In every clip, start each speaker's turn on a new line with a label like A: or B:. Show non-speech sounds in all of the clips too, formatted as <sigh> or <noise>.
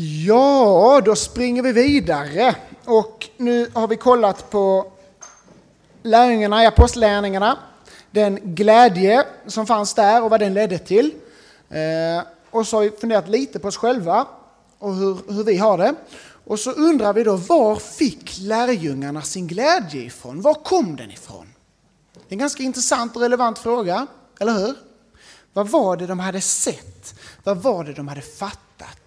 A: Ja, då springer vi vidare. Och nu har vi kollat på lärjungarna i apostlärningarna. Den glädje som fanns där och vad den ledde till. Eh, och så har vi funderat lite på oss själva och hur, hur vi har det. Och så undrar vi då, var fick lärjungarna sin glädje ifrån? Var kom den ifrån? Det är en ganska intressant och relevant fråga, eller hur? Vad var det de hade sett? Vad var det de hade fattat?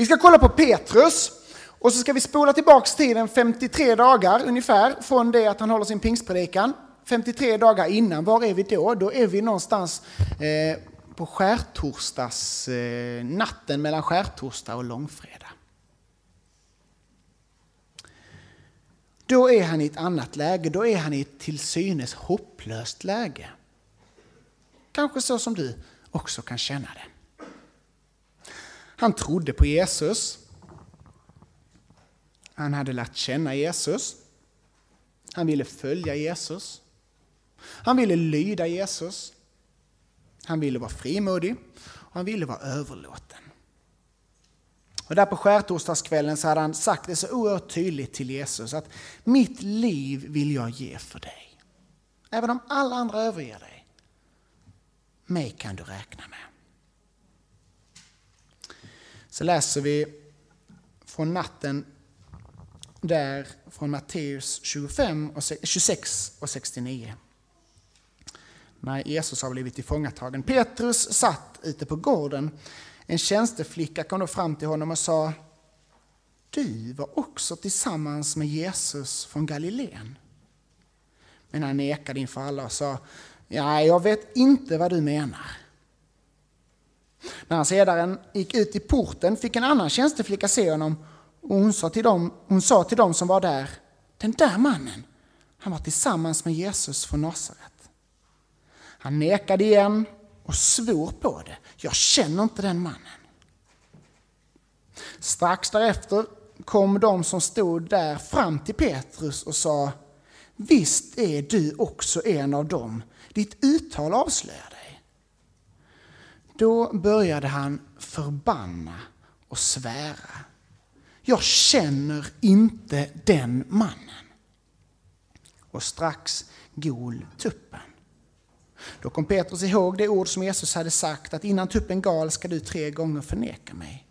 A: Vi ska kolla på Petrus och så ska vi spola tillbaks tiden 53 dagar ungefär från det att han håller sin pingstpredikan. 53 dagar innan, var är vi då? Då är vi någonstans eh, på skärtorsdags, eh, natten mellan skärtorsdag och långfredag. Då är han i ett annat läge, då är han i ett till synes hopplöst läge. Kanske så som du också kan känna det. Han trodde på Jesus. Han hade lärt känna Jesus. Han ville följa Jesus. Han ville lyda Jesus. Han ville vara frimodig och han ville vara överlåten. Och där på skärtorsdagskvällen så hade han sagt det så oerhört tydligt till Jesus att mitt liv vill jag ge för dig. Även om alla andra överger dig. Mig kan du räkna med. Så läser vi från natten där från Matteus 25 och 26 och 69 när Jesus har blivit tillfångatagen. Petrus satt ute på gården. En tjänsteflicka kom då fram till honom och sa Du var också tillsammans med Jesus från Galileen. Men han nekade inför alla och sa Ja, jag vet inte vad du menar. När han sedan gick ut i porten fick en annan tjänsteflicka se honom och hon sa till dem, hon sa till dem som var där Den där mannen, han var tillsammans med Jesus från Nasaret. Han nekade igen och svor på det. Jag känner inte den mannen. Strax därefter kom de som stod där fram till Petrus och sa Visst är du också en av dem. Ditt uttal avslöjar. Då började han förbanna och svära. Jag känner inte den mannen. Och strax gol tuppen. Då kom Petrus ihåg det ord som Jesus hade sagt att innan tuppen gal ska du tre gånger förneka mig.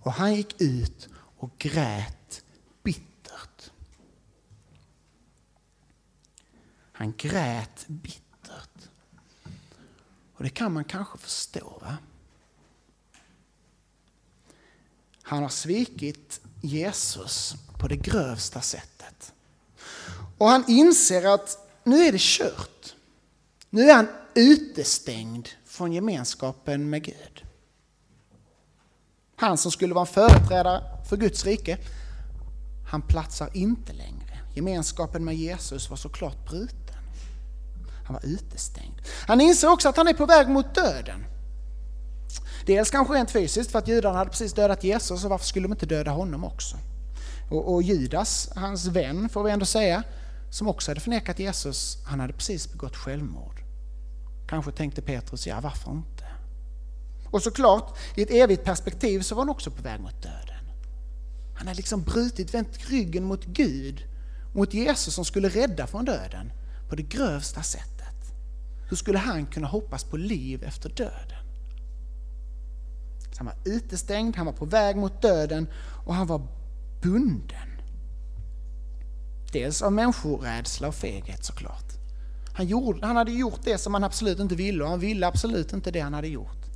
A: Och han gick ut och grät bittert. Han grät bittert. Och det kan man kanske förstå. va? Han har svikit Jesus på det grövsta sättet. Och han inser att nu är det kört. Nu är han utestängd från gemenskapen med Gud. Han som skulle vara en företrädare för Guds rike, han platsar inte längre. Gemenskapen med Jesus var såklart bruten. Han var utestängd. Han inser också att han är på väg mot döden. Dels kanske rent fysiskt för att judarna hade precis dödat Jesus och varför skulle de inte döda honom också? Och, och Judas, hans vän får vi ändå säga, som också hade förnekat Jesus, han hade precis begått självmord. Kanske tänkte Petrus, ja varför inte? Och såklart, i ett evigt perspektiv så var han också på väg mot döden. Han hade liksom brutit, vänt ryggen mot Gud, mot Jesus som skulle rädda från döden på det grövsta sättet. Hur skulle han kunna hoppas på liv efter döden? Så han var utestängd, han var på väg mot döden och han var bunden. Dels av människorädsla och feghet såklart. Han, gjorde, han hade gjort det som han absolut inte ville och han ville absolut inte det han hade gjort.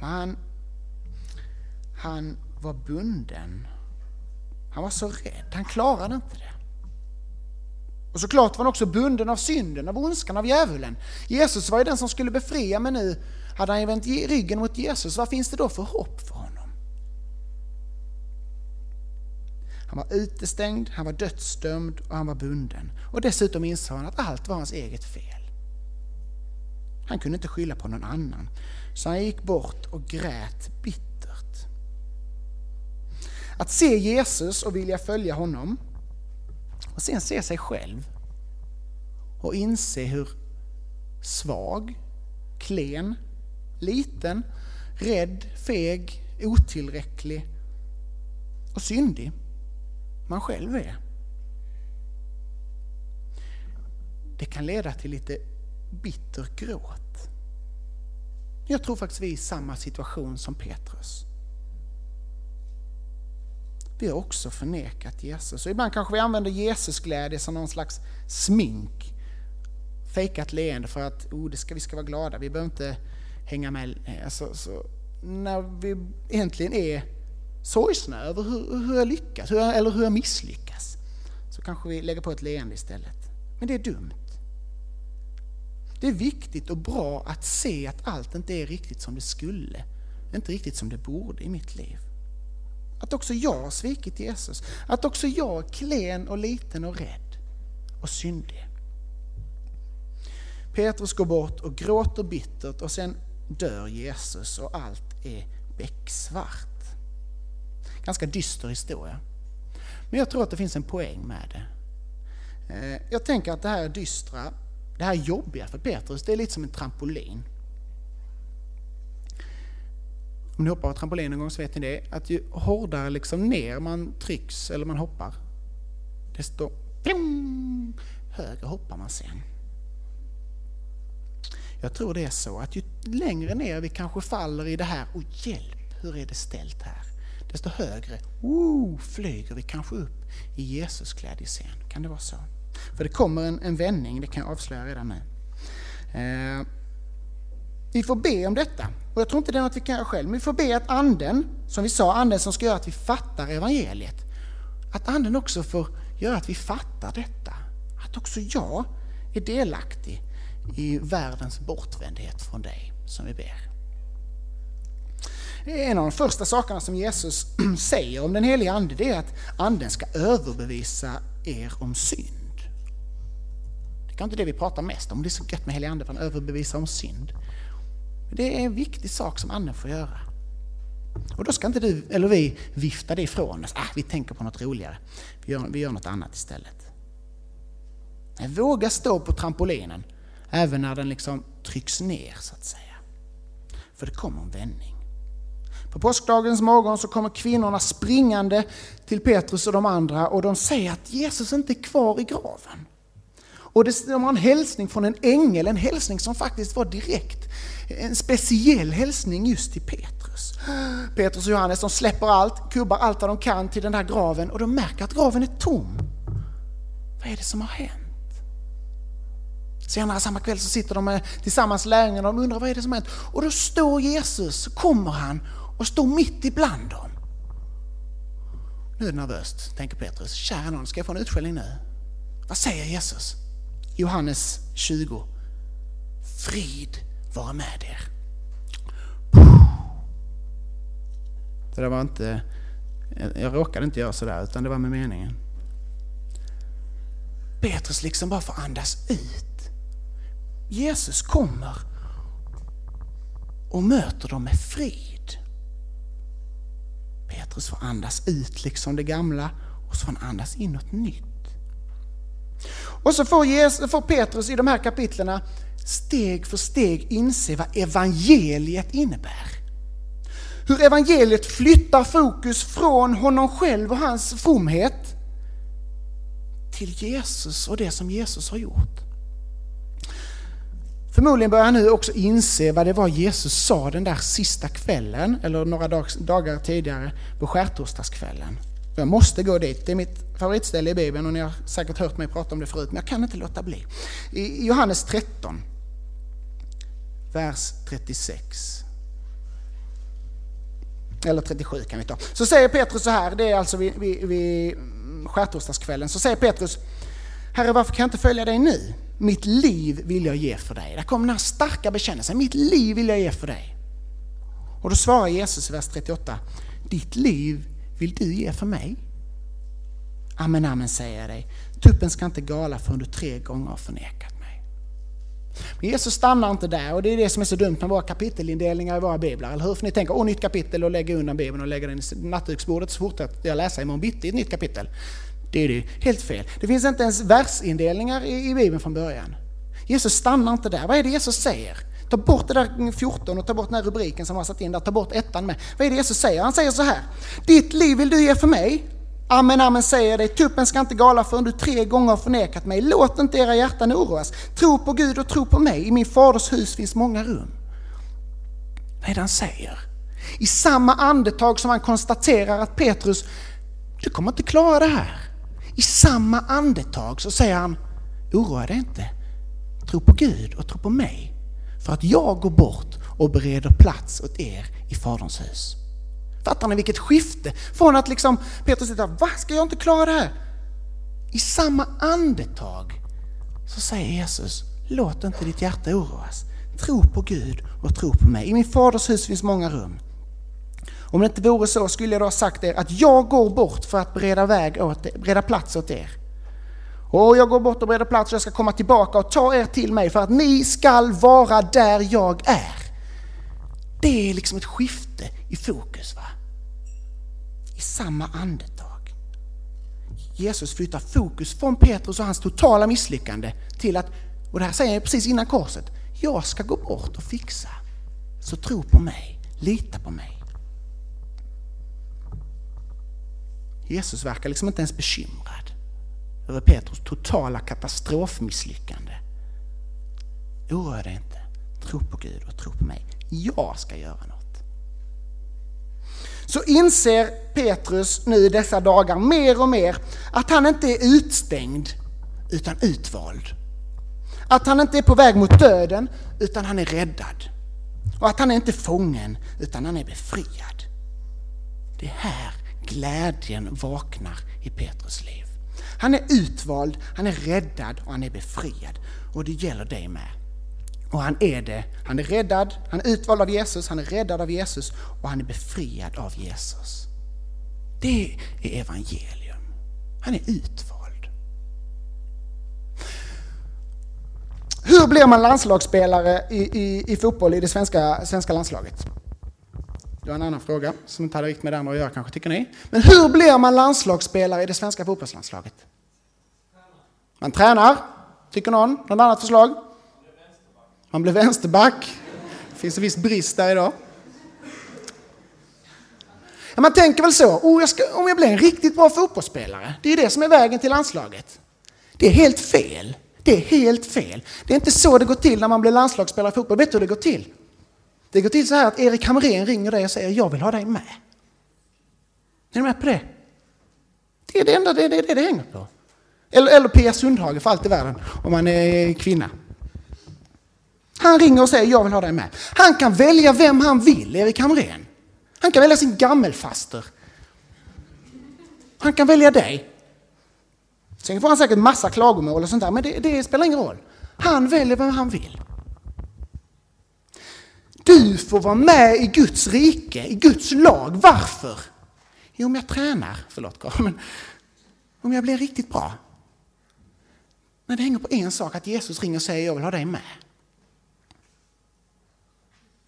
A: Men han var bunden. Han var så rädd, han klarade inte det. Och såklart var han också bunden av synden, av ondskan, av djävulen. Jesus var ju den som skulle befria, men nu hade han vänt ryggen mot Jesus. Vad finns det då för hopp för honom? Han var utestängd, han var dödsdömd och han var bunden. Och dessutom insåg han att allt var hans eget fel. Han kunde inte skylla på någon annan. Så han gick bort och grät bittert. Att se Jesus och vilja följa honom och sen se sig själv och inse hur svag, klen, liten, rädd, feg, otillräcklig och syndig man själv är. Det kan leda till lite bitter gråt. Jag tror faktiskt vi är i samma situation som Petrus. Vi har också förnekat Jesus. Och ibland kanske vi använder Jesusglädje som någon slags smink. Fejkat leende för att oh, det ska, vi ska vara glada, vi behöver inte hänga med. Eh, alltså, så, när vi egentligen är sorgsna över hur, hur jag lyckas, hur jag, eller hur jag misslyckas, så kanske vi lägger på ett leende istället. Men det är dumt. Det är viktigt och bra att se att allt inte är riktigt som det skulle, inte riktigt som det borde i mitt liv. Att också jag har svikit Jesus, att också jag är klen och liten och rädd och syndig. Petrus går bort och gråter bittert och sen dör Jesus och allt är becksvart. Ganska dyster historia. Men jag tror att det finns en poäng med det. Eh, jag tänker att det här dystra, det här jobbiga för Petrus, det är lite som en trampolin. Om ni hoppar av trampolin en gång så vet ni det, att ju hårdare liksom ner man trycks eller man hoppar, desto pling, högre hoppar man sen. Jag tror det är så att ju längre ner vi kanske faller i det här, och hjälp, hur är det ställt här? Desto högre oh, flyger vi kanske upp i Jesusglädje sen. Kan det vara så? För det kommer en, en vändning, det kan jag avslöja redan nu. Eh, vi får be om detta. Och jag tror inte det är något vi kan göra själv, men vi får be att anden, som vi sa, anden som ska göra att vi fattar evangeliet, att anden också får göra att vi fattar detta. Att också jag är delaktig i världens bortvändhet från dig, som vi ber. En av de första sakerna som Jesus <clears throat> säger om den heliga Ande, det är att Anden ska överbevisa er om synd. Det är kanske inte det vi pratar mest om, det är så gött med helig Ande, för han överbevisar om synd. Det är en viktig sak som Anden får göra. Och då ska inte du eller vi vifta det ifrån oss. Ah, vi tänker på något roligare. Vi gör, vi gör något annat istället. Nej, våga stå på trampolinen även när den liksom trycks ner så att säga. För det kommer en vändning. På påskdagens morgon så kommer kvinnorna springande till Petrus och de andra och de säger att Jesus inte är kvar i graven. Och de har en hälsning från en ängel, en hälsning som faktiskt var direkt en speciell hälsning just till Petrus. Petrus och Johannes de släpper allt, kubbar allt vad de kan till den där graven och de märker att graven är tom. Vad är det som har hänt? Senare samma kväll så sitter de tillsammans lärjungarna och de undrar vad är det som har hänt? Och då står Jesus, kommer han och står mitt ibland dem. Nu är det nervöst, tänker Petrus. Kära någon, ska jag få en utskällning nu? Vad säger Jesus? Johannes 20. Frid vara med er. Det där var inte, jag råkade inte göra sådär, utan det var med meningen. Petrus liksom bara får andas ut. Jesus kommer och möter dem med frid. Petrus får andas ut liksom det gamla och så får han andas in något nytt. Och så får, Jesus, får Petrus i de här kapitlerna steg för steg inse vad evangeliet innebär. Hur evangeliet flyttar fokus från honom själv och hans fromhet till Jesus och det som Jesus har gjort. Förmodligen börjar han nu också inse vad det var Jesus sa den där sista kvällen, eller några dagar tidigare på skärtorsdagskvällen. Jag måste gå dit, det är mitt favoritställe i Bibeln och ni har säkert hört mig prata om det förut, men jag kan inte låta bli. I Johannes 13 vers 36. Eller 37 kan vi ta. Så säger Petrus så här, det är alltså vid, vid, vid skärtorsdagskvällen, så säger Petrus Herre varför kan jag inte följa dig nu? Mitt liv vill jag ge för dig. Där kommer den här starka bekännelsen, mitt liv vill jag ge för dig. Och då svarar Jesus i vers 38, ditt liv vill du ge för mig? Amen, amen säger jag dig. Tuppen ska inte gala förrän du tre gånger har förnekat men Jesus stannar inte där och det är det som är så dumt med våra kapitelindelningar i våra biblar, eller hur? För ni tänker, åh nytt kapitel och lägger undan bibeln och lägger den i nattduksbordet så fortsätter jag läsa imorgon bitti ett nytt kapitel. Det är det helt fel. Det finns inte ens versindelningar i, i bibeln från början. Jesus stannar inte där. Vad är det Jesus säger? Ta bort det där 14 och ta bort den här rubriken som har satt in där, ta bort ettan med. Vad är det Jesus säger? Han säger så här. Ditt liv vill du ge för mig. Amen, amen säger jag dig, tuppen ska inte gala förrän du tre gånger har förnekat mig. Låt inte era hjärtan oroas. Tro på Gud och tro på mig. I min faders hus finns många rum. Vad är det han säger? I samma andetag som han konstaterar att Petrus, du kommer inte klara det här. I samma andetag så säger han, oroa dig inte. Tro på Gud och tro på mig. För att jag går bort och bereder plats åt er i Faderns hus. Fattar ni vilket skifte? Från att liksom Petrus sitter va ska jag inte klara det här? I samma andetag så säger Jesus, låt inte ditt hjärta oroas. Tro på Gud och tro på mig. I min faders hus finns många rum. Om det inte vore så skulle jag då ha sagt er att jag går bort för att bereda, väg åt er, bereda plats åt er. Och jag går bort och bereder plats och jag ska komma tillbaka och ta er till mig för att ni skall vara där jag är. Det är liksom ett skifte i fokus. va? I samma andetag. Jesus flyttar fokus från Petrus och hans totala misslyckande till att, och det här säger jag precis innan korset, jag ska gå bort och fixa. Så tro på mig, lita på mig. Jesus verkar liksom inte ens bekymrad över Petrus totala katastrofmisslyckande. Oroa dig inte. Tro på Gud och tro på mig. Jag ska göra något. Så inser Petrus nu i dessa dagar mer och mer att han inte är utstängd utan utvald. Att han inte är på väg mot döden utan han är räddad. Och att han är inte fången utan han är befriad. Det är här glädjen vaknar i Petrus liv. Han är utvald, han är räddad och han är befriad. Och det gäller dig med. Och han är det. Han är räddad, han är utvald av Jesus, han är räddad av Jesus och han är befriad av Jesus. Det är evangelium. Han är utvald. Hur blir man landslagsspelare i, i, i fotboll i det svenska, svenska landslaget? Det var en annan fråga som inte hade riktigt med det andra att göra kanske, tycker ni? Men hur blir man landslagsspelare i det svenska fotbollslandslaget? Man tränar. Tycker någon? Något annat förslag? Man blir vänsterback. Det finns en viss brist där idag. Ja, man tänker väl så, oh, jag ska, om jag blir en riktigt bra fotbollsspelare, det är det som är vägen till landslaget. Det är helt fel. Det är helt fel. Det är inte så det går till när man blir landslagsspelare i fotboll. Vet du hur det går till? Det går till så här att Erik Hamrén ringer dig och säger jag vill ha dig med. Är ni med på det? Det är det enda det, är det, det hänger på. Eller, eller Pia Sundhage för allt i världen, om man är kvinna. Han ringer och säger jag vill ha dig med. Han kan välja vem han vill, Erik Hamrén. Han kan välja sin gammelfaster. Han kan välja dig. Sen får han säkert massa klagomål och sånt där, men det, det spelar ingen roll. Han väljer vem han vill. Du får vara med i Guds rike, i Guds lag. Varför? Jo, om jag tränar, förlåt Karl, men om jag blir riktigt bra. Men det hänger på en sak, att Jesus ringer och säger jag vill ha dig med.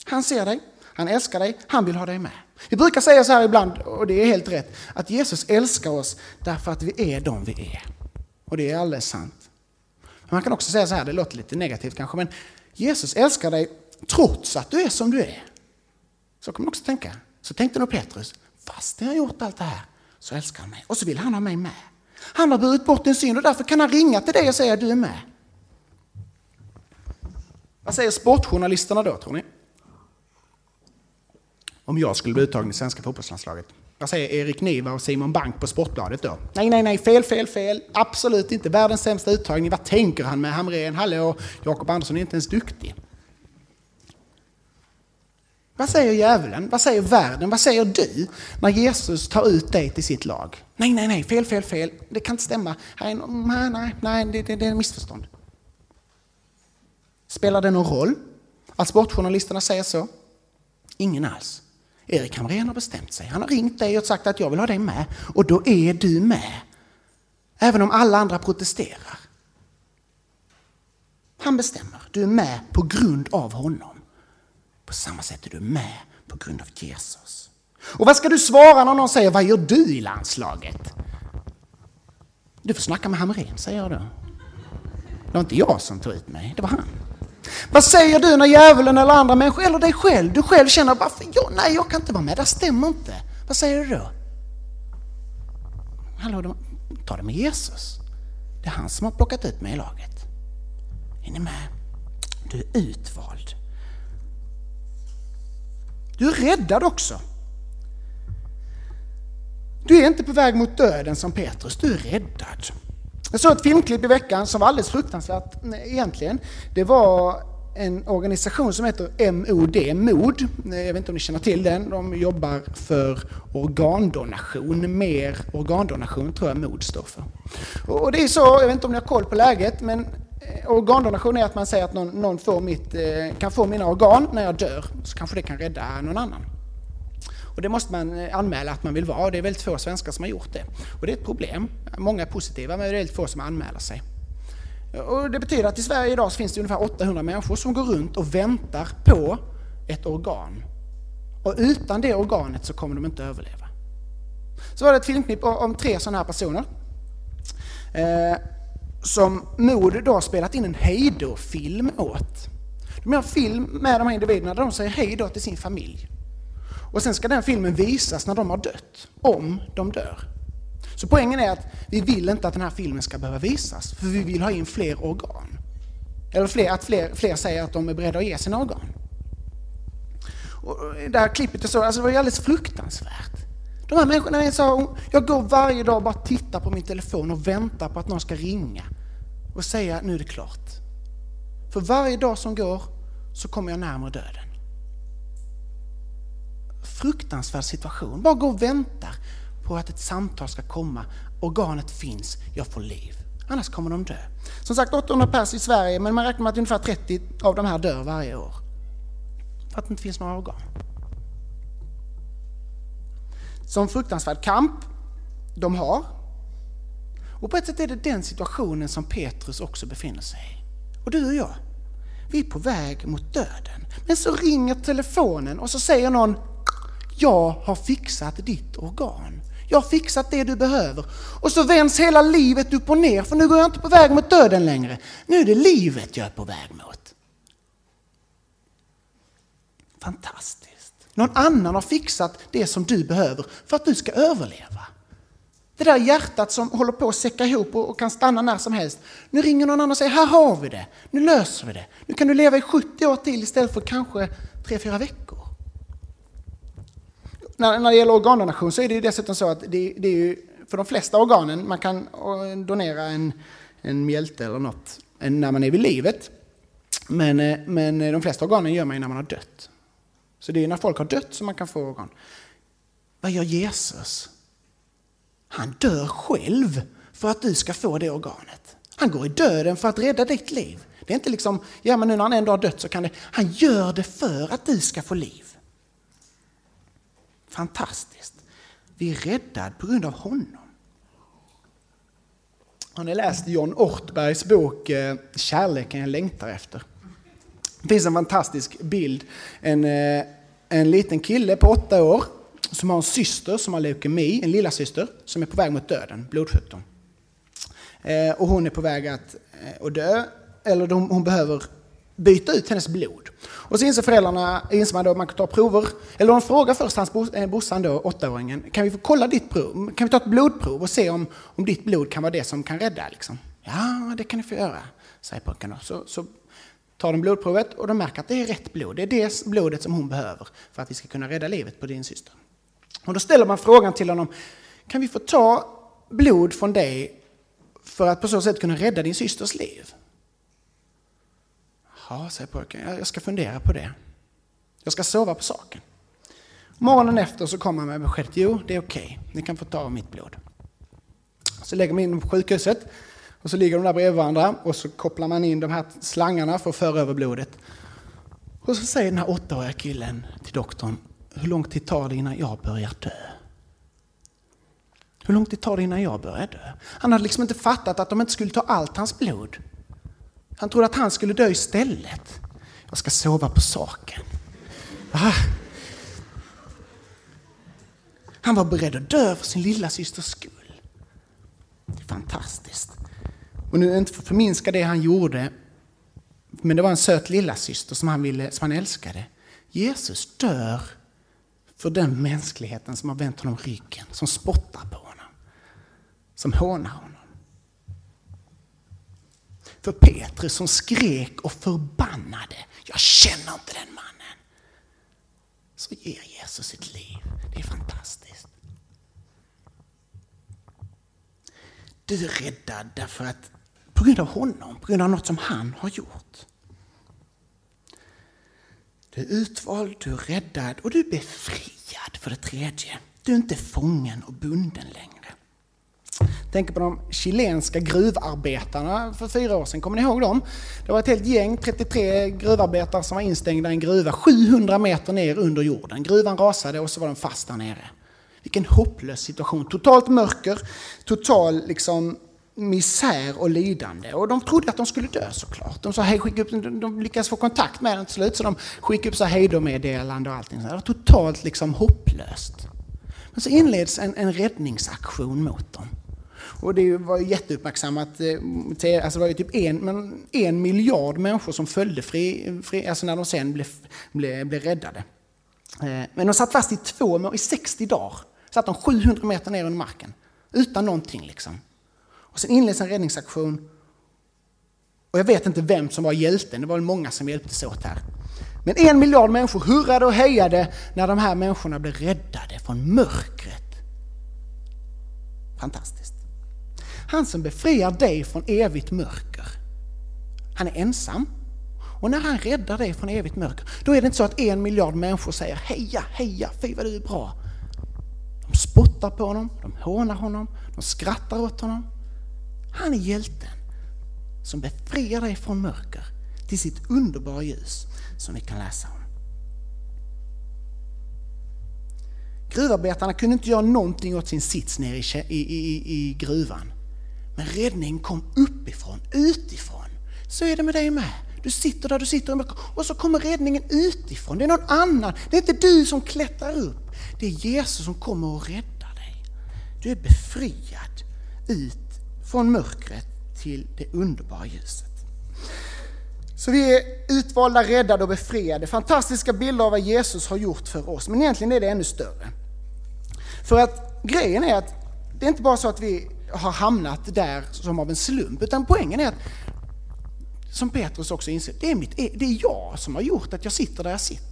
A: Han ser dig, han älskar dig, han vill ha dig med. Vi brukar säga så här ibland, och det är helt rätt, att Jesus älskar oss därför att vi är de vi är. Och det är alldeles sant. Man kan också säga så här, det låter lite negativt kanske, men Jesus älskar dig trots att du är som du är. Så kan man också tänka. Så tänkte nog Petrus, fast jag har gjort allt det här så älskar han mig. Och så vill han ha mig med. Han har burit bort din synd och därför kan han ringa till dig och säga du är med. Vad säger sportjournalisterna då tror ni? Om jag skulle bli uttagen i svenska fotbollslandslaget. Vad säger Erik Niva och Simon Bank på Sportbladet då? Nej, nej, nej, fel, fel, fel. Absolut inte. Världens sämsta uttagning. Vad tänker han med Hamrén? Hallå, Jakob Andersson är inte ens duktig. Vad säger djävulen? Vad säger världen? Vad säger du när Jesus tar ut dig till sitt lag? Nej, nej, nej, fel, fel, fel. Det kan inte stämma. Nej, nej, nej, det, det, det är missförstånd. Spelar det någon roll att sportjournalisterna säger så? Ingen alls. Erik Hamrén har bestämt sig. Han har ringt dig och sagt att jag vill ha dig med. Och då är du med. Även om alla andra protesterar. Han bestämmer. Du är med på grund av honom. På samma sätt är du med på grund av Jesus. Och vad ska du svara när någon säger vad gör du i landslaget? Du får snacka med Hamrén, säger jag då. Det var inte jag som tog ut mig, det var han. Vad säger du när djävulen eller andra människor, eller dig själv, du själv känner varför jag, nej jag kan inte vara med, det stämmer inte. Vad säger du då? Hallå, ta det med Jesus. Det är han som har plockat ut mig i laget. Är ni med? Du är utvald. Du är räddad också. Du är inte på väg mot döden som Petrus, du är räddad. Jag såg ett filmklipp i veckan som var alldeles fruktansvärt eh, egentligen. Det var en organisation som heter MOD, MOD. Eh, jag vet inte om ni känner till den. De jobbar för organdonation. Mer organdonation tror jag MOD står för. Och det är så, jag vet inte om ni har koll på läget, men Eh, organdonation är att man säger att någon, någon får mitt, eh, kan få mina organ när jag dör, så kanske det kan rädda någon annan. Och det måste man eh, anmäla att man vill vara och det är väldigt få svenskar som har gjort det. Och det är ett problem. Många är positiva men det är väldigt få som anmäler sig. Och det betyder att i Sverige idag finns det ungefär 800 människor som går runt och väntar på ett organ. Och utan det organet så kommer de inte överleva. Så var det ett filmklipp om tre sådana här personer. Som Mod då spelat in en hejdå-film åt. De gör en film med de här individerna där de säger hejdå till sin familj. Och sen ska den filmen visas när de har dött, om de dör. Så poängen är att vi vill inte att den här filmen ska behöva visas, för vi vill ha in fler organ. Eller fler, att fler, fler säger att de är beredda att ge sina organ. Och det här klippet är så, alltså det var ju alldeles fruktansvärt. De här människorna är så, oh, jag går varje dag och bara tittar på min telefon och väntar på att någon ska ringa och säga nu är det klart. För varje dag som går så kommer jag närmare döden fruktansvärd situation. Bara gå och väntar på att ett samtal ska komma. Organet finns, jag får liv. Annars kommer de dö. Som sagt 800 pers i Sverige, men man räknar med att ungefär 30 av de här dör varje år. För att det inte finns några organ. Sån fruktansvärd kamp de har. Och på ett sätt är det den situationen som Petrus också befinner sig i. Och du och jag, vi är på väg mot döden. Men så ringer telefonen och så säger någon jag har fixat ditt organ. Jag har fixat det du behöver. Och så vänds hela livet upp och ner, för nu går jag inte på väg mot döden längre. Nu är det livet jag är på väg mot. Fantastiskt. Någon annan har fixat det som du behöver för att du ska överleva. Det där hjärtat som håller på att säcka ihop och kan stanna när som helst. Nu ringer någon annan och säger, här har vi det. Nu löser vi det. Nu kan du leva i 70 år till istället för kanske 3-4 veckor när, när det gäller organdonation så är det ju dessutom så att det, det är ju för de flesta organen, man kan eh, donera en, en mjälte eller något när man är vid livet. Men, eh, men de flesta organen gör man ju när man har dött. Så det är när folk har dött som man kan få organ. Vad gör Jesus? Han dör själv för att du ska få det organet. Han går i döden för att rädda ditt liv. Det är inte liksom, ja men nu när han ändå har dött så kan det... Han gör det för att du ska få liv. Fantastiskt. Vi är räddade på grund av honom. Har ni läst John Ortbergs bok eh, Kärleken jag längtar efter? Det finns en fantastisk bild. En, eh, en liten kille på åtta år som har en syster som har leukemi, en lilla syster som är på väg mot döden, blodsjukdom. Eh, och hon är på väg att, eh, att dö, eller hon behöver byta ut hennes blod. Och så inser föräldrarna, inser man då att man kan ta prover, eller de frågar först hans brorsan då, åttaåringen, kan vi få kolla ditt prov? Kan vi ta ett blodprov och se om, om ditt blod kan vara det som kan rädda? Liksom? Ja, det kan ni få göra, säger pojken. Så, så tar de blodprovet och de märker att det är rätt blod. Det är det blodet som hon behöver för att vi ska kunna rädda livet på din syster. Och då ställer man frågan till honom, kan vi få ta blod från dig för att på så sätt kunna rädda din systers liv? Ja, säger pojken, jag ska fundera på det. Jag ska sova på saken. Morgonen efter så kommer han med beskedet, jo det är okej, okay. ni kan få ta mitt blod. Så lägger man in på sjukhuset och så ligger de där bredvid varandra och så kopplar man in de här slangarna för att föra över blodet. Och så säger den här åttaåriga killen till doktorn, hur lång tid tar det innan jag börjar dö? Hur lång tid tar det innan jag börjar dö? Han hade liksom inte fattat att de inte skulle ta allt hans blod. Han trodde att han skulle dö istället. Jag ska sova på saken. Ah. Han var beredd att dö för sin lilla systers skull. Det är fantastiskt. Och nu inte för att förminska det han gjorde, men det var en söt lilla syster som han, ville, som han älskade. Jesus dör för den mänskligheten som har vänt honom ryggen, som spottar på honom, som hånar honom. För Petrus som skrek och förbannade, jag känner inte den mannen. Så ger Jesus sitt liv. Det är fantastiskt. Du är räddad därför att på grund av honom, på grund av något som han har gjort. Du är utvald, du är räddad och du är befriad för det tredje. Du är inte fången och bunden längre. Jag tänker på de chilenska gruvarbetarna för fyra år sedan, kommer ni ihåg dem? Det var ett helt gäng, 33 gruvarbetare som var instängda i en gruva 700 meter ner under jorden. Gruvan rasade och så var de fast där nere. Vilken hopplös situation. Totalt mörker, total liksom misär och lidande. Och de trodde att de skulle dö såklart. De, sa, hej, skicka upp, de lyckades få kontakt med den till slut så de skickade upp så hejdå-meddelande och allting. Det var totalt liksom hopplöst. Men så inleds en, en räddningsaktion mot dem. Och det var jätteuppmärksammat. Eh, alltså det var ju typ en, men en miljard människor som följde fri, fri, alltså när de sen blev, blev, blev räddade. Eh, men de satt fast i två, i 60 dagar. Satt de 700 meter ner under marken. Utan någonting liksom. Och sen inleds en räddningsaktion. Och jag vet inte vem som var hjälten, det var väl många som hjälptes åt här. Men en miljard människor hurrade och hejade när de här människorna blev räddade från mörkret. Fantastiskt. Han som befriar dig från evigt mörker. Han är ensam. Och när han räddar dig från evigt mörker, då är det inte så att en miljard människor säger heja, heja, fy vad du är bra. De spottar på honom, de hånar honom, de skrattar åt honom. Han är hjälten som befriar dig från mörker till sitt underbara ljus som vi kan läsa om. Gruvarbetarna kunde inte göra någonting åt sin sits nere i, i, i, i gruvan. Men räddningen kom uppifrån, utifrån. Så är det med dig med. Du sitter där du sitter och så kommer räddningen utifrån. Det är någon annan. Det är inte du som klättrar upp. Det är Jesus som kommer och räddar dig. Du är befriad ut från mörkret till det underbara ljuset. Så vi är utvalda, räddade och befriade. Fantastiska bilder av vad Jesus har gjort för oss. Men egentligen är det ännu större. För att grejen är att det är inte bara så att vi har hamnat där som av en slump, utan poängen är att, som Petrus också inser, det är, mitt, e- det är jag som har gjort att jag sitter där jag sitter.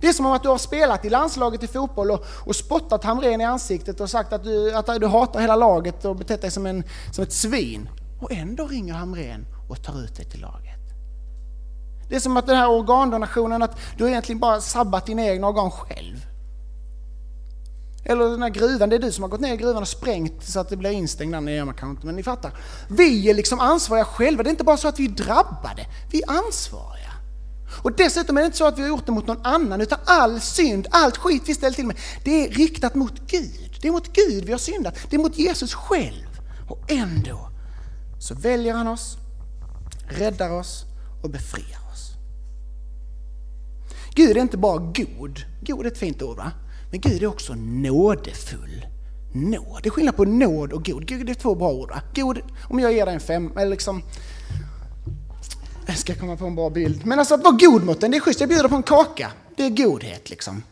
A: Det är som om att du har spelat i landslaget i fotboll och, och spottat Hamrén i ansiktet och sagt att du, att du hatar hela laget och betett dig som, en, som ett svin. Och ändå ringer Hamrén och tar ut dig till laget. Det är som att den här organdonationen, att du egentligen bara sabbat dina egna organ själv. Eller den här gruvan, det är du som har gått ner i gruvan och sprängt så att det blir instängt. Nej, man kan inte, men ni fattar. Vi är liksom ansvariga själva. Det är inte bara så att vi är drabbade, vi är ansvariga. Och dessutom är det inte så att vi har gjort det mot någon annan, utan all synd, allt skit vi ställer till med, det är riktat mot Gud. Det är mot Gud vi har syndat, det är mot Jesus själv. Och ändå så väljer han oss, räddar oss och befriar oss. Gud är inte bara god, god är ett fint ord va? Men Gud är också nådefull. Nåd, det är skillnad på nåd och god. Gud är två bra ord. Va? God, om jag ger dig en fem, eller liksom... Jag ska komma på en bra bild. Men alltså att vara god mot den, det är schysst. Jag bjuder på en kaka. Det är godhet liksom.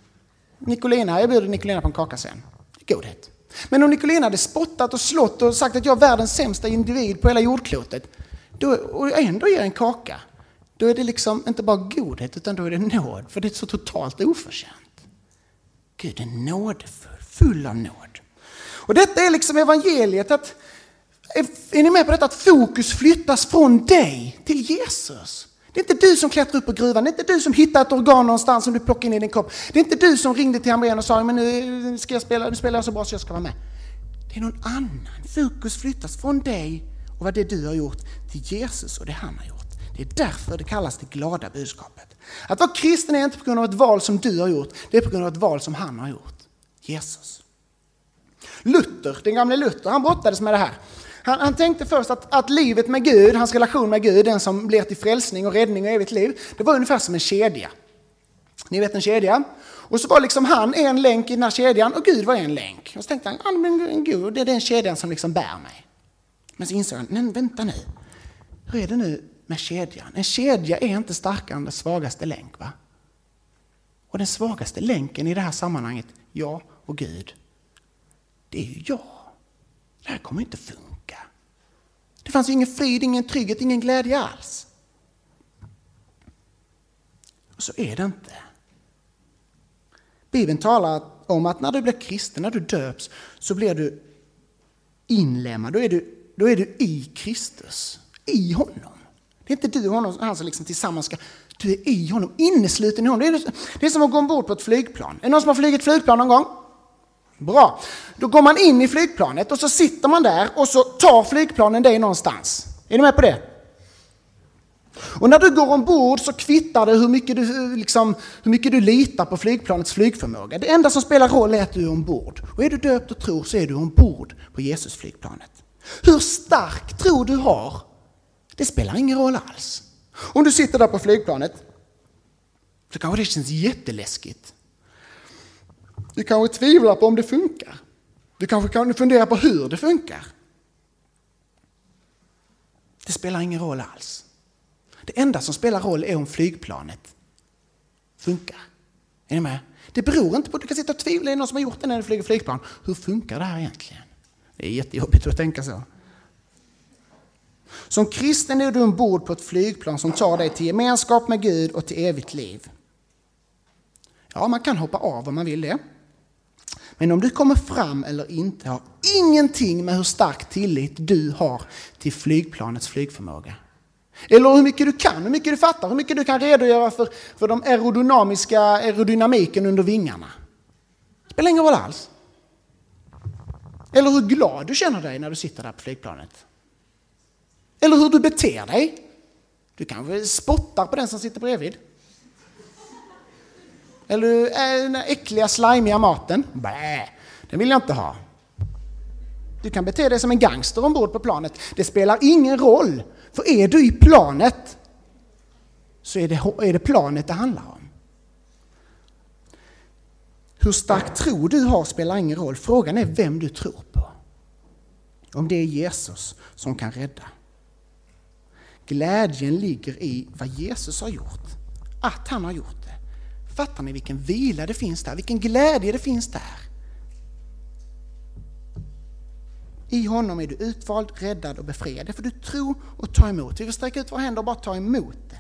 A: Nicolina, jag bjuder Nicolina på en kaka sen. Godhet. Men om Nicolina hade spottat och slått och sagt att jag är världens sämsta individ på hela jordklotet, då, och ändå ger en kaka, då är det liksom inte bara godhet utan då är det nåd, för det är så totalt oförtjänt. Gud är nådfull, full av nåd. Och detta är liksom evangeliet. Att, är ni med på detta? Att fokus flyttas från dig till Jesus. Det är inte du som klättrar upp på gruvan, det är inte du som hittar ett organ någonstans som du plockar in i din kropp. Det är inte du som ringde till Hamrén och sa men nu ska jag spela, nu spelar jag så bra så jag ska vara med. Det är någon annan. Fokus flyttas från dig och vad det du har gjort till Jesus och det han har gjort. Det är därför det kallas det glada budskapet. Att vara kristen är inte på grund av ett val som du har gjort, det är på grund av ett val som han har gjort. Jesus. Luther, den gamle Luther, han brottades med det här. Han, han, tänkte först att, att livet med Gud, hans relation med Gud, den som blir till frälsning och räddning och evigt liv, det var ungefär som en kedja. Ni vet en kedja? Och så var liksom han en länk i den här kedjan och Gud var en länk. Och så tänkte han, ah, men Gud, det är den kedjan som liksom bär mig. Men så insåg han, nej vänta nu. Hur är det nu med kedjan. En kedja är inte starkare än den svagaste länk. Va? Och den svagaste länken i det här sammanhanget, jag och Gud, det är ju jag. Det här kommer inte funka. Det fanns ingen frid, ingen trygghet, ingen glädje alls. Och så är det inte. Bibeln talar om att när du blir kristen, när du döps, så blir du inlemmad. Då är du, då är du i Kristus, i honom. Det är inte du och honom, han som liksom tillsammans ska... Du är i honom, innesluten i honom. Det är, det är som att gå ombord på ett flygplan. Är det någon som har flugit flygplan någon gång? Bra. Då går man in i flygplanet och så sitter man där och så tar flygplanen dig någonstans. Är ni med på det? Och när du går ombord så kvittar det hur mycket, du, eh, liksom, hur mycket du litar på flygplanets flygförmåga. Det enda som spelar roll är att du är ombord. Och är du döpt och tror så är du ombord på Jesusflygplanet. Hur stark tro du har, det spelar ingen roll alls. Om du sitter där på flygplanet så kanske det känns jätteläskigt. Du kanske tvivlar på om det funkar. Du kanske kan fundera på hur det funkar. Det spelar ingen roll alls. Det enda som spelar roll är om flygplanet funkar. Är ni med? Det beror inte på du kan sitta och tvivla, det är någon som har gjort det när du flyger flygplan. Hur funkar det här egentligen? Det är jättejobbigt att tänka så. Som kristen är du ombord på ett flygplan som tar dig till gemenskap med Gud och till evigt liv. Ja, man kan hoppa av om man vill det. Men om du kommer fram eller inte har ingenting med hur stark tillit du har till flygplanets flygförmåga. Eller hur mycket du kan, hur mycket du fattar, hur mycket du kan redogöra för, för de aerodynamiska aerodynamiken under vingarna. Det spelar ingen roll alls. Eller hur glad du känner dig när du sitter där på flygplanet. Eller hur du beter dig. Du kanske spottar på den som sitter bredvid. Eller den äckliga, slimiga maten. Bä, den vill jag inte ha. Du kan bete dig som en gangster ombord på planet. Det spelar ingen roll för är du i planet så är det, är det planet det handlar om. Hur stark tro du har spelar ingen roll. Frågan är vem du tror på. Om det är Jesus som kan rädda. Glädjen ligger i vad Jesus har gjort. Att han har gjort. Fattar ni vilken vila det finns där? Vilken glädje det finns där? I honom är du utvald, räddad och befriad. Det får du tro och ta emot. Vi får sträcka ut våra händer och bara ta emot det.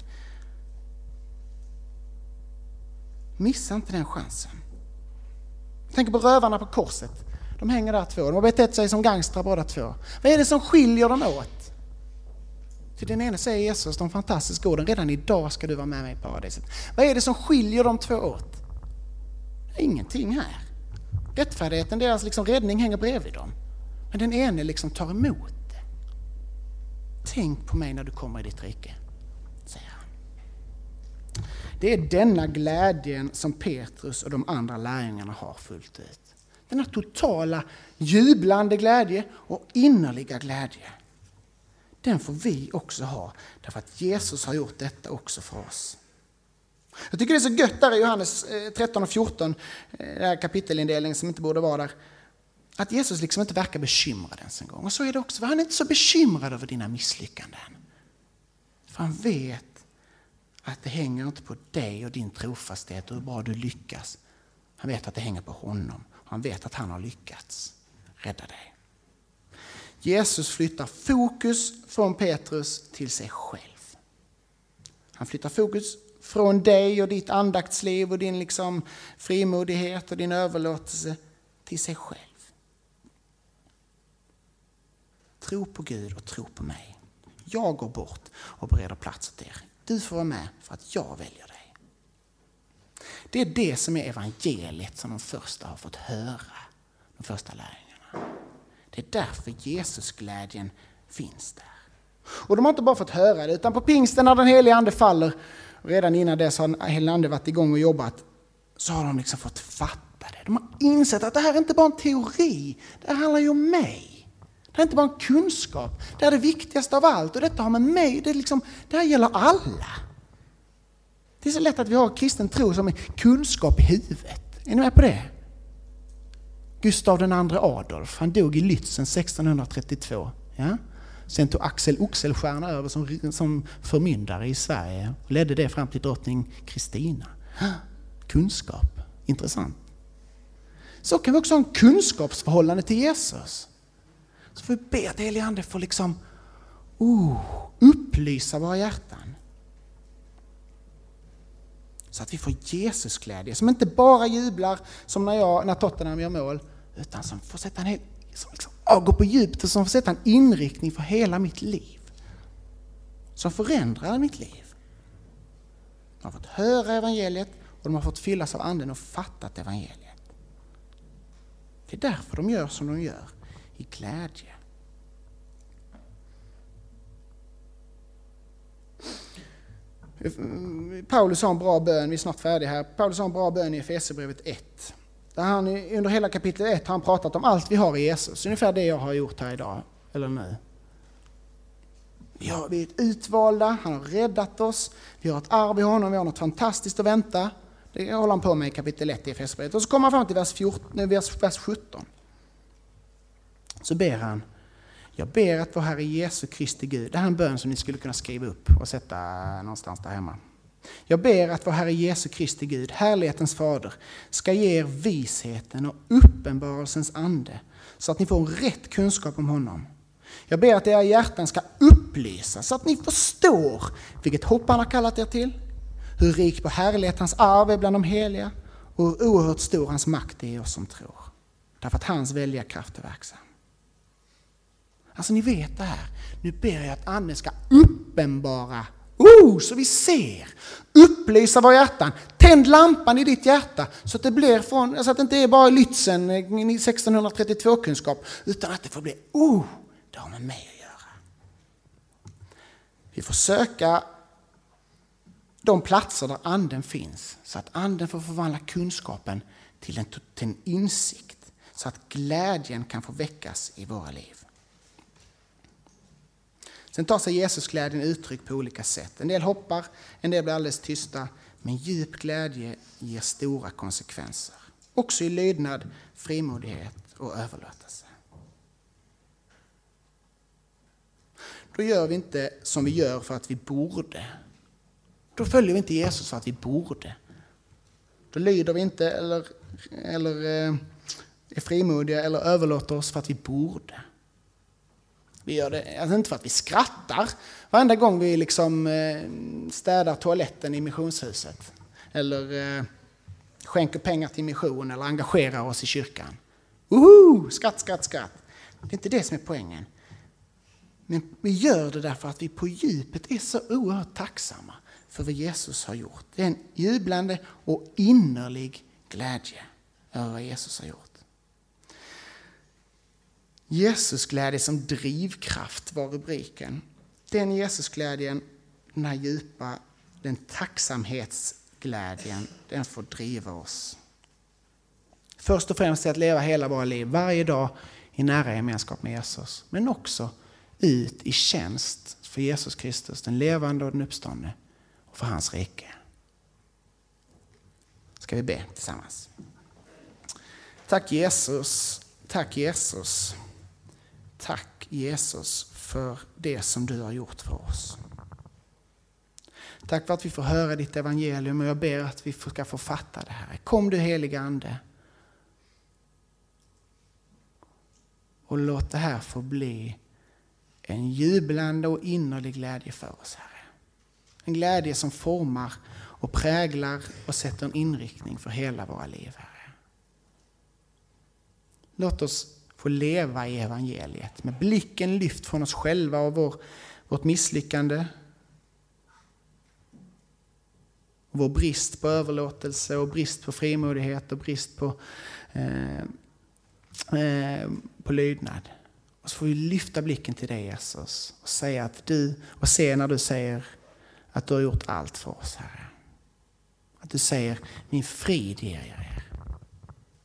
A: Missa inte den chansen. Tänk på rövarna på korset. De hänger där två. De har betett sig som gangstrar båda två. Vad är det som skiljer dem åt? Till den ene säger Jesus de fantastiska orden, redan idag ska du vara med mig i paradiset. Vad är det som skiljer de två åt? Ingenting här. Rättfärdigheten, deras liksom räddning hänger bredvid dem. Men den ene liksom tar emot det. Tänk på mig när du kommer i ditt rike, säger han. Det är denna glädjen som Petrus och de andra lärjungarna har fullt ut. Denna totala jublande glädje och innerliga glädje. Den får vi också ha, därför att Jesus har gjort detta också för oss. Jag tycker det är så gött där i Johannes eh, 13 och 14, eh, den här kapitelindelningen som inte borde vara där att Jesus liksom inte verkar bekymrad ens en gång. Och så är det också, för han är inte så bekymrad över dina misslyckanden. För han vet att det hänger inte på dig och din trofasthet och hur bra du lyckas. Han vet att det hänger på honom. Han vet att han har lyckats rädda dig. Jesus flyttar fokus från Petrus till sig själv. Han flyttar fokus från dig och ditt andaktsliv och din liksom frimodighet och din överlåtelse till sig själv. Tro på Gud och tro på mig. Jag går bort och bereder plats åt er. Du får vara med för att jag väljer dig. Det är det som är evangeliet som de första har fått höra, de första lärjungarna. Det är därför Jesusglädjen finns där. Och de har inte bara fått höra det, utan på pingsten när den helige Ande faller, redan innan dess har den helige Ande varit igång och jobbat, så har de liksom fått fatta det. De har insett att det här är inte bara en teori, det här handlar ju om mig. Det är inte bara en kunskap, det är det viktigaste av allt. Och detta har med mig, det, är liksom, det här gäller alla. Det är så lätt att vi har kristen tro som är kunskap i huvudet. Är ni med på det? Gustav II Adolf, han dog i Lützen 1632. Ja? Sen tog Axel Oxelstierna över som, som förmyndare i Sverige och ledde det fram till drottning Kristina. Kunskap, intressant. Så kan vi också ha en kunskapsförhållande till Jesus. Så får vi be att helige Ande får liksom oh, upplysa våra hjärtan. Så att vi får Jesusglädje som inte bara jublar som när, jag, när Tottenham gör mål, utan som får sätta en hel, som liksom, går på djupet och som får sätta en inriktning för hela mitt liv. Som förändrar mitt liv. De har fått höra evangeliet och de har fått fyllas av anden och fattat evangeliet. Det är därför de gör som de gör, i glädje. Paulus har en bra bön, vi är snart färdiga här. Paulus har en bra bön i Efesierbrevet 1. Där han, under hela kapitel 1 har han pratat om allt vi har i Jesus, ungefär det jag har gjort här idag, eller nu. Vi, har, blivit utvalda, han har räddat oss, vi har ett arv i honom, vi har något fantastiskt att vänta. Det håller han på med i kapitel 1 i Efesierbrevet. Och så kommer han fram till vers, 14, vers, vers 17. Så ber han, jag ber att vår Herre Jesu Kristi Gud, det här är en bön som ni skulle kunna skriva upp och sätta någonstans där hemma. Jag ber att vår Herre Jesu Kristi Gud, härlighetens fader, ska ge er visheten och uppenbarelsens ande så att ni får en rätt kunskap om honom. Jag ber att era hjärtan ska upplysas så att ni förstår vilket hopp han har kallat er till, hur rik på härlighet hans arv är bland de heliga och hur oerhört stor hans makt är i oss som tror. Därför att hans välja kraft är verksam. Alltså ni vet det här. Nu ber jag att Anden ska uppenbara, oh, så vi ser, upplysa våra hjärtan. Tänd lampan i ditt hjärta så att det blir från, så att det inte är bara Lützen eh, 1632-kunskap, utan att det får bli, oh, det har med mig att göra. Vi får söka de platser där anden finns, så att anden får förvandla kunskapen till en, till en insikt, så att glädjen kan få väckas i våra liv. Sen tar sig Jesusglädjen uttryck på olika sätt. En del hoppar, en del blir alldeles tysta, men djup glädje ger stora konsekvenser. Också i lydnad, frimodighet och överlåtelse. Då gör vi inte som vi gör för att vi borde. Då följer vi inte Jesus för att vi borde. Då lyder vi inte eller, eller eh, är frimodiga eller överlåter oss för att vi borde. Vi gör det alltså inte för att vi skrattar varenda gång vi liksom eh, städar toaletten i missionshuset. Eller eh, skänker pengar till mission eller engagerar oss i kyrkan. Woho! Skratt, skratt, skratt. Det är inte det som är poängen. Men vi gör det därför att vi på djupet är så oerhört tacksamma för vad Jesus har gjort. Det är en jublande och innerlig glädje över vad Jesus har gjort. Jesusglädje som drivkraft var rubriken. Den Jesusglädjen, den här djupa, den tacksamhetsglädjen, den får driva oss. Först och främst till att leva hela våra liv, varje dag i nära gemenskap med Jesus. Men också ut i tjänst för Jesus Kristus, den levande och den uppståndne, och för hans rike. Ska vi be tillsammans? Tack Jesus, tack Jesus Tack Jesus för det som du har gjort för oss. Tack för att vi får höra ditt evangelium och jag ber att vi ska få fatta det här. Kom du heliga Ande. Och låt det här få bli en jublande och innerlig glädje för oss, Herre. En glädje som formar och präglar och sätter en inriktning för hela våra liv, Herre. Låt oss få leva i evangeliet med blicken lyft från oss själva och vår, vårt misslyckande. Vår brist på överlåtelse och brist på frimodighet och brist på, eh, eh, på lydnad. Och så får vi lyfta blicken till dig Jesus och säga att du, och se när du säger att du har gjort allt för oss Herre. Att du säger min frid ger jag er.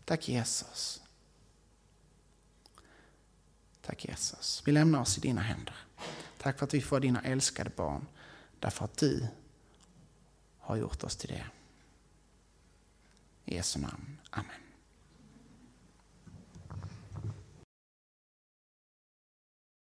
A: Tack Jesus. Tack Jesus. Vi lämnar oss i dina händer. Tack för att vi får dina älskade barn. Därför att du har gjort oss till det. I Jesu namn. Amen.